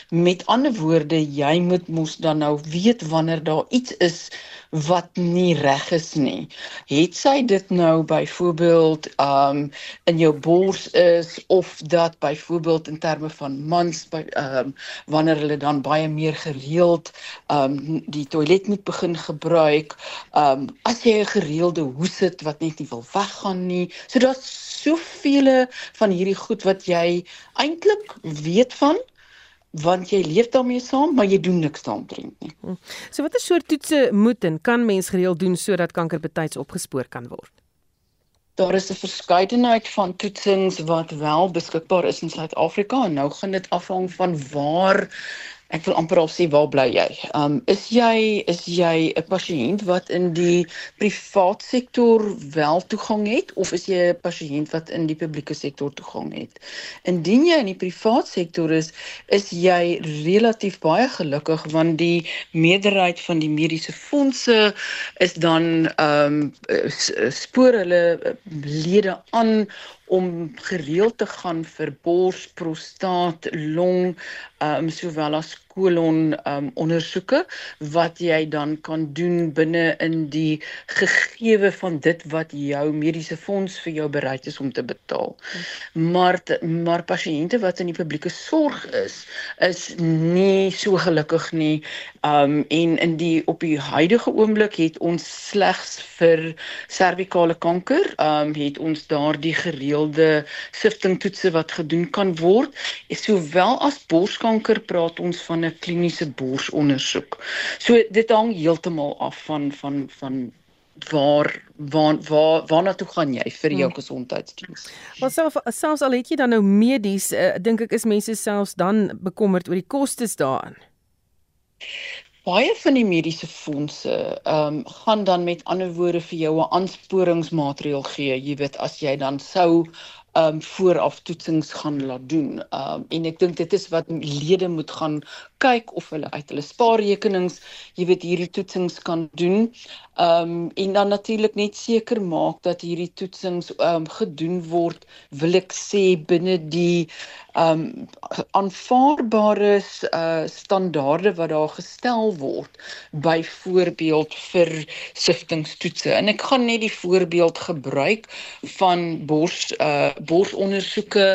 Met ander woorde, jy moet mos dan nou weet wanneer daar iets is wat nie reg is nie. Het sy dit nou byvoorbeeld um in jou bors is of dat byvoorbeeld in terme van mans by um wanneer hulle dan baie meer gereeld um die toilet moet begin gebruik, um as jy 'n gereelde hoes het wat net nie wil weggaan nie. So daar's soveel van hierdie goed wat jy eintlik weet van want jy leef daarmee saam, maar jy doen niks daaromtrent nie. Hm. So watter soort toetse moet en kan mens gereeld doen sodat kanker betyds opgespoor kan word? Daar is 'n verskeidenheid van toetsings wat wel beskikbaar is in Suid-Afrika en nou gaan dit afhang van waar Ek wil amper al sê waar bly jy? Um is jy is jy 'n pasiënt wat in die privaat sektor wel toegang het of is jy 'n pasiënt wat in die publieke sektor toegang het? Indien jy in die privaat sektor is, is jy relatief baie gelukkig want die meerderheid van die mediese fondse is dan um spoor hulle lede aan om gereeld te gaan vir bors, prostaat, long, ehm um, sowel as kolon um, ondersoeke wat jy dan kan doen binne in die gegewe van dit wat jou mediese fonds vir jou bereid is om te betaal. Maar maar pasiënte wat in die publieke sorg is, is nie so gelukkig nie. Um, en in die op die huidige oomblik het ons slegs vir servikale kanker, um, het ons daardie gereeld gereelde siftingtoetse wat gedoen kan word. Sowel as borskanker praat ons van 'n kliniese borsondersoek. So dit hang heeltemal af van van van waar waar waar waarna toe gaan jy vir jou hmm. gesondheidsdiens? Maar self selfs al het jy dan nou medies, uh, dink ek is mense selfs dan bekommerd oor die kostes daaraan. Baie van die mediese fondse ehm um, gaan dan met ander woorde vir jou 'n aansporingsmaatreël gee. Jy weet as jy dan sou ehm um, vooraf toetsings gaan laat doen. Ehm um, en ek dink dit is wat lede moet gaan kyk of hulle uit hulle spaarrekenings, jy weet hierdie toetsings kan doen. Ehm um, en dan natuurlik net seker maak dat hierdie toetsings ehm um, gedoen word, wil ek sê binne die um aanvaarbare uh standaarde wat daar gestel word byvoorbeeld vir siftingstoetse en ek gaan net die voorbeeld gebruik van bors uh borsondersoeke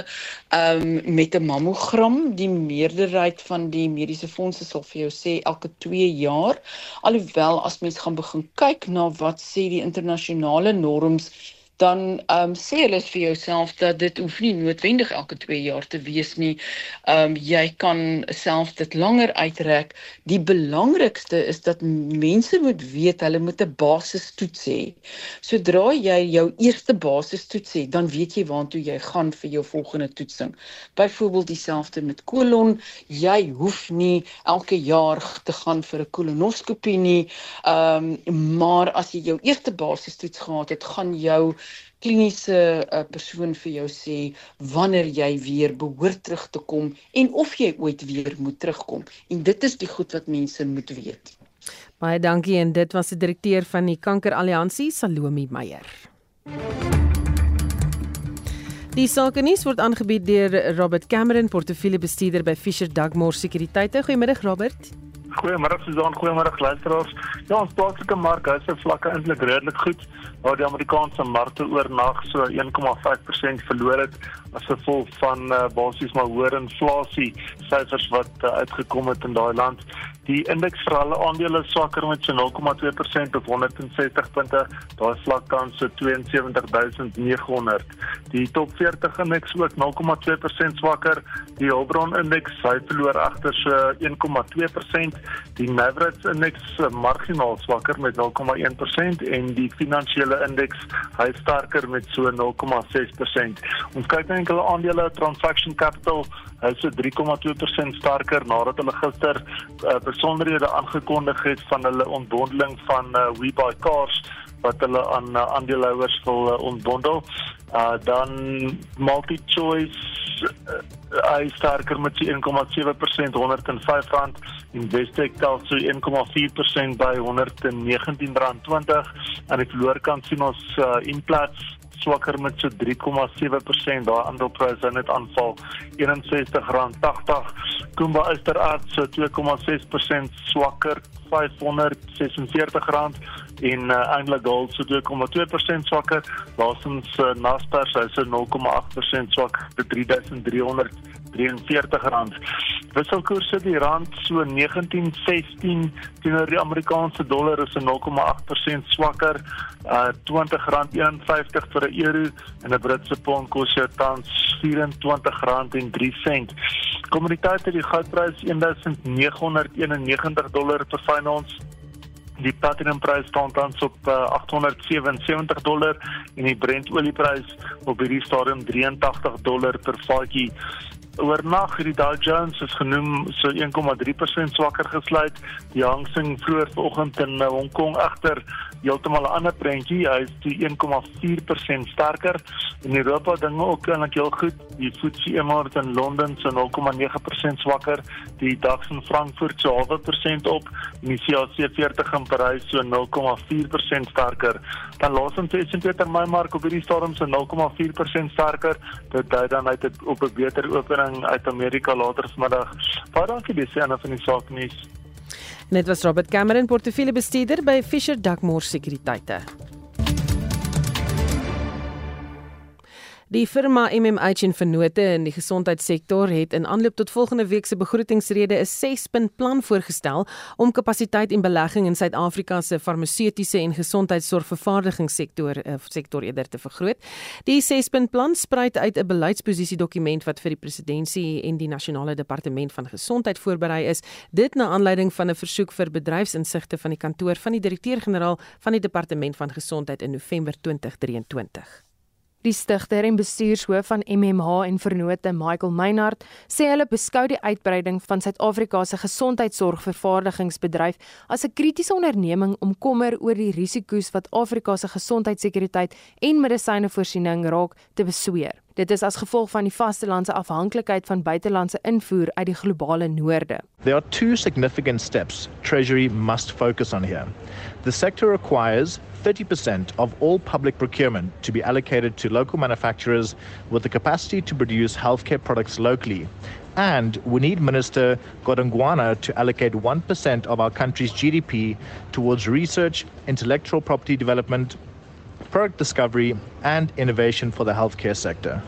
um met 'n mammogram die meerderheid van die mediese fondse sal vir jou sê elke 2 jaar. Alhoewel as mens gaan begin kyk na wat sê die internasionale norms dan ehm um, sê hulle vir jouself dat dit hoef nie noodwendig elke 2 jaar te wees nie. Ehm um, jy kan self dit langer uitrek. Die belangrikste is dat mense moet weet hulle moet 'n basistoets hê. Sodra jy jou eerste basistoets het, dan weet jy waartoe jy gaan vir jou volgende toetsing. Byvoorbeeld dieselfde met kolon, jy hoef nie elke jaar te gaan vir 'n kolonoskopie nie. Ehm um, maar as jy jou eerste basistoets gehad het, gaan jou kliniese uh, persoon vir jou sê wanneer jy weer behoort terug te kom en of jy ooit weer moet terugkom. En dit is die goed wat mense moet weet. Baie dankie en dit was die direkteur van die Kankeralliansie, Salome Meyer. Die sakenuus word aangebied deur Robert Cameron, portefeuljebestuurder by Fisher Dugmore Sekuriteite. Goeiemiddag Robert. Goeiemôre Susan, goeiemôre luisteraars. Ja, ons plaaslike mark het sy vlakke eintlik redelik goed, waar die Amerikaanse markte oornag so 1,5% verloor het as gevolg van uh, basies maar hoër inflasie syfers wat uh, uitgekom het in daai land. Die indeks vir alle aandele swakker met so 0,2% op 160 punte. Daar vlak tans so 72900. Die top 40 indeks ook 0,2% swakker. Die Hulbron indeks hy verloor agter so 1,2%. Die Mavericks indeks marginaal swakker met 0,1% en die finansiële indeks hy sterker met so 0,6%. Ons kyk na enkele aandele Transaction Capital is so 3,2% sterker nadat hulle gister uh, besonderhede aangekondig het van hulle ontbondeling van uh, WeBuyCars wat hulle aan uh, aandeelhouers wil uh, ontbondel. Uh dan MultiChoice uh, hy sterker met 1,7% 105 rand Investec tel so 1,4% by 119 rand 20 aan die verloorkant sien ons uh, Implats swakker met so 3,7%. Daai aandeleprys het net aanval R61.80. Kumba Isteraard so 2,6% swakker R546 en uh, Anglo Gold so 2,2% swakker. Laasens uh, Naspers hy so 0,8% swak te 3300 R43. Wisselkoerse die rand so 19.16 teenoor die Amerikaanse dollar is 'n 0,8% swakker. Uh R20.51 vir 'n euro en 'n Britse pond kos jou tans R24.03. Kommoditeit het die goudprys 1991 dollar per fyn ons Die platinumprys staan tans op uh, 877 dollar en die Brent olieprys op hierdie stadium 83 dollar per vatjie. Oornag het die Dow Jones is genoem so 1,3% swakker gesluit. Die Hang Seng vroeër vanoggend in uh, Hong Kong egter heeltemal 'n ander prentjie. Hy is die 1,4% sterker. In Europa dinge ook eintlik heel goed. Die FTSE 100 in Londen so 0,9% swakker. Die DAX in Frankfurt so 0,5% op die CAC 40 in Parys so 0,4% sterker. Dan laasens sê Sint-Peter Meymark op hierdie stadium so 0,4% sterker. Dit dui dan uit op 'n beter opening uit Amerika later vanmiddag. Baie dankie dis aan van die saak nuus. Net was Robert Cameron portefeuljebestuurder by Fisher Dugmore Sekuriteite. Die firma MMH en Vennote in die gesondheidssektor het in aanloop tot volgende week se begrotingsrede 'n 6-punt plan voorgestel om kapasiteit en belegging in Suid-Afrika se farmaseutiese en gesondheidsorgvervaardigingssektor of eh, sektor eerder te vergroot. Die 6-punt plan spruit uit 'n beleidsposisiedokument wat vir die presidentskap en die nasionale departement van gesondheid voorberei is, dit na aanleiding van 'n versoek vir bedryfsinsigte van die kantoor van die direkteur-generaal van die departement van gesondheid in November 2023. Die stigter en bestuurshoof van MMH en Vernote, Michael Meinhardt, sê hulle beskou die uitbreiding van Suid-Afrika se gesondheidsorgvervaardigingsbedryf as 'n kritiese onderneming om kommer oor die risiko's wat Afrika se gesondheidssekuriteit en medisynevoorsiening raak te besweer. Dit is as gevolg van die vastelandse afhanklikheid van buitelandse invoer uit die globale noorde. There are two significant steps Treasury must focus on here. The sector requires 30% of all public procurement to be allocated to local manufacturers with the capacity to produce healthcare products locally. And we need Minister Godongwana to allocate 1% of our country's GDP towards research, intellectual property development, product discovery, and innovation for the healthcare sector.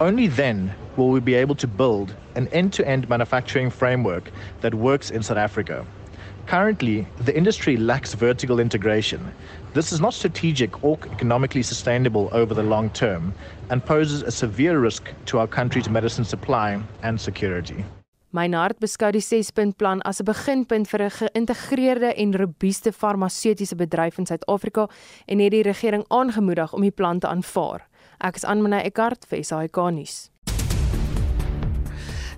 Only then will we be able to build an end to end manufacturing framework that works in South Africa. Currently, the industry lacks vertical integration. This is not strategic or economically sustainable over the long term and poses a severe risk to our country's medicine supply and security. Meinhard beskou die 6-punt plan as 'n beginpunt vir 'n geïntegreerde en robuuste farmaseutiese bedryf in Suid-Afrika en het die regering aangemoedig om die plan te aanvaar. Ek is Anmane Eckart vir SAK nuus.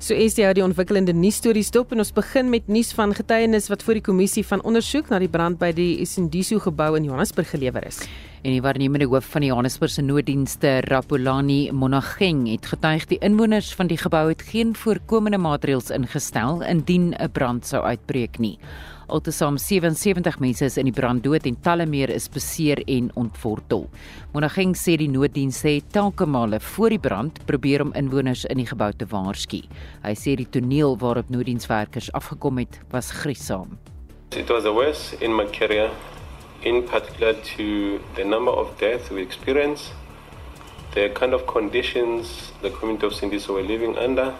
So is die ontwikkelende nuusstories dop en ons begin met nuus van getuienis wat voor die kommissie van ondersoek na die brand by die Isindiso gebou in Johannesburg gelewer is. En die waarnemende hoof van die Johannesburg se nooddienste, Rapolani Monageng, het getuig die inwoners van die gebou het geen voorkomende maatreëls ingestel indien 'n brand sou uitbreek nie. Altesaam 77 mense is in die brand dood en talle meer is beseer en ontwortel. Monageng sê die nooddienste het telke male voor die brand probeer om inwoners in die gebou te waarsku. Hy sê die toneel waarop nooddienswerkers afgekom het, was gruisam. It was a worse in Makeria in particular to the number of deaths we experienced, the kind of conditions the community of Sindiso were living under,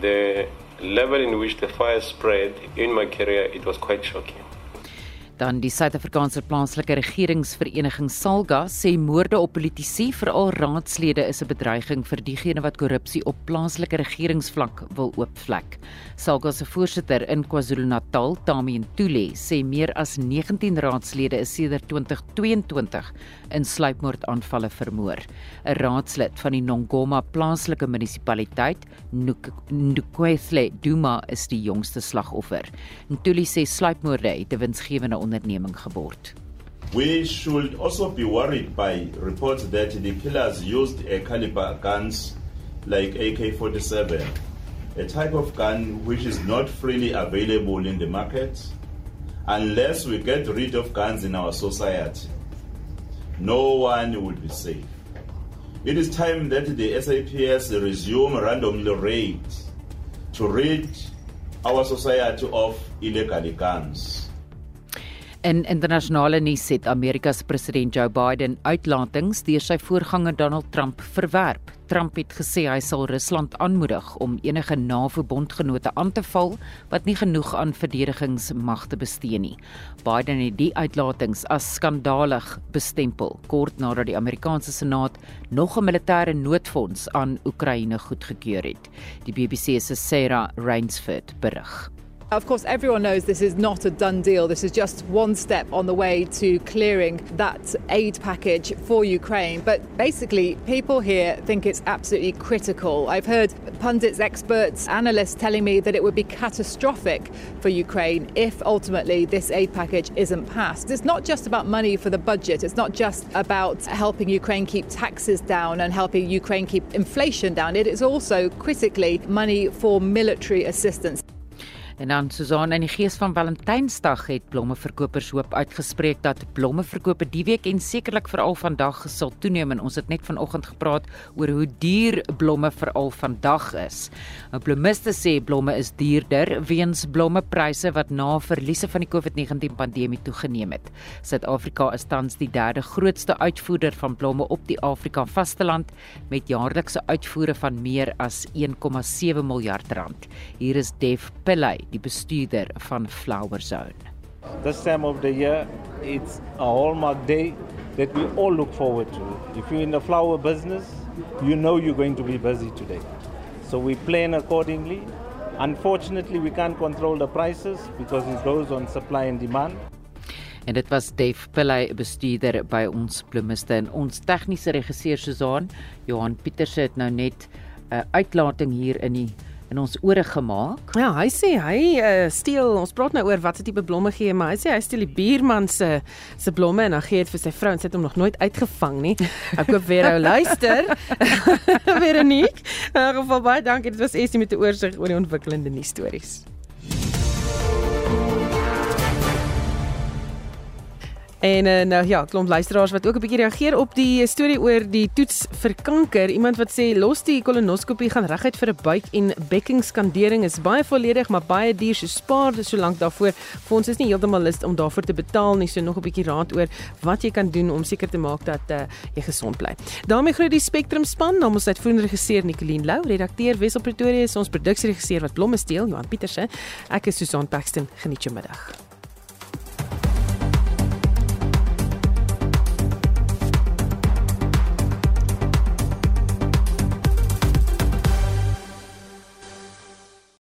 the level in which the fire spread in my career, it was quite shocking. Dan die Suid-Afrikaanse plaaslike regeringsvereniging Salga sê moorde op politici, veral raadslede, is 'n bedreiging vir diegene wat korrupsie op plaaslike regeringsvlak wil oopvlek. Salga se voorsitter in KwaZulu-Natal, Tami Ntuli, sê meer as 19 raadslede is sedert 2022 in sluipmoordaanvalle vermoor. 'n Raadslid van die Nongoma plaaslike munisipaliteit, Ndukwesle Duma, is die jongste slagoffer. Ntuli sê sluipmoorde het 'n winsgewende onderneming geword. We should also be worried by reports that the killers used a caliber guns like AK-47, a type of gun which is not freely available in the market unless we get rid of guns in our society. No one will be safe. It is time that the SAPS resume random raids to rid our society of illegal guns. In internasionale nuus het Amerika se president Joe Biden uitlatings deur sy voorganger Donald Trump verwerp. Trump het gesê hy sal Rusland aanmoedig om enige NAVO-bondgenote aan te val wat nie genoeg aan verdedigingsmagte bestee nie. Biden het die uitlatings as skandalig bestempel kort nadat die Amerikaanse Senaat nog 'n militêre noodfonds aan Oekraïne goedgekeur het. Die BBC se Sarah Rainsford berig. Of course, everyone knows this is not a done deal. This is just one step on the way to clearing that aid package for Ukraine. But basically, people here think it's absolutely critical. I've heard pundits, experts, analysts telling me that it would be catastrophic for Ukraine if ultimately this aid package isn't passed. It's not just about money for the budget, it's not just about helping Ukraine keep taxes down and helping Ukraine keep inflation down. It is also critically money for military assistance. En dan Susan in die gees van Valentynsdag het blommeverkopers hoop uitgespreek dat blommeverkope die week en sekerlik veral vandag sal toeneem en ons het net vanoggend gepraat oor hoe duur blomme veral vandag is. 'n Blommiste sê blomme is duurder weens blommepryse wat na verliese van die COVID-19 pandemie toegeneem het. Suid-Afrika is tans die derde grootste uitvoerder van blomme op die Afrika vasteland met jaarlikse uitvoere van meer as 1,7 miljard rand. Hier is Def Pillay die bestuurder van Flower Zone. This time of the year, it's a hallmark day that we all look forward to. If you're in the flower business, you know you're going to be busy today. So we plan accordingly. Unfortunately, we can't control the prices because it goes on supply and demand. En dit was Def Pillay bestuurder by ons bloemiste en ons tegniese regisseur Susan Johan Pieterse het nou net 'n uh, uitlating hier in die in ons ore gemaak. Ja, hy sê hy uh, steel, ons praat nou oor wat se tipe blomme gee, maar hy sê hy steel die buurman se se blomme en dan gee dit vir sy vrou en sy het hom nog nooit uitgevang nie. Ek hoop weer ou *laughs* luister. *laughs* Veronique, in geval baie dankie. Dit was Essie met 'n oorsig oor die ontwikkelende nuus En uh, nou ja, klomp luisteraars wat ook 'n bietjie reageer op die storie oor die toets vir kanker. Iemand wat sê los die kolonoskopie gaan reguit vir 'n buik en bekkingskandering is baie volledig, maar baie duur. So spaar dit so lank daarvoor. Vir ons is nie heeltemal lus om daarvoor te betaal nie. So nog 'n bietjie raad oor wat jy kan doen om seker te maak dat uh, jy gesond bly. daarmee groet die Spectrum span, namens uitvoerende regisseur Nicoline Lou, redakteur Wessel Pretoria, ons produksieregisseur wat blomme steel, Johan Pieterse. Ek is Susan Paxton. Geniet jou middag.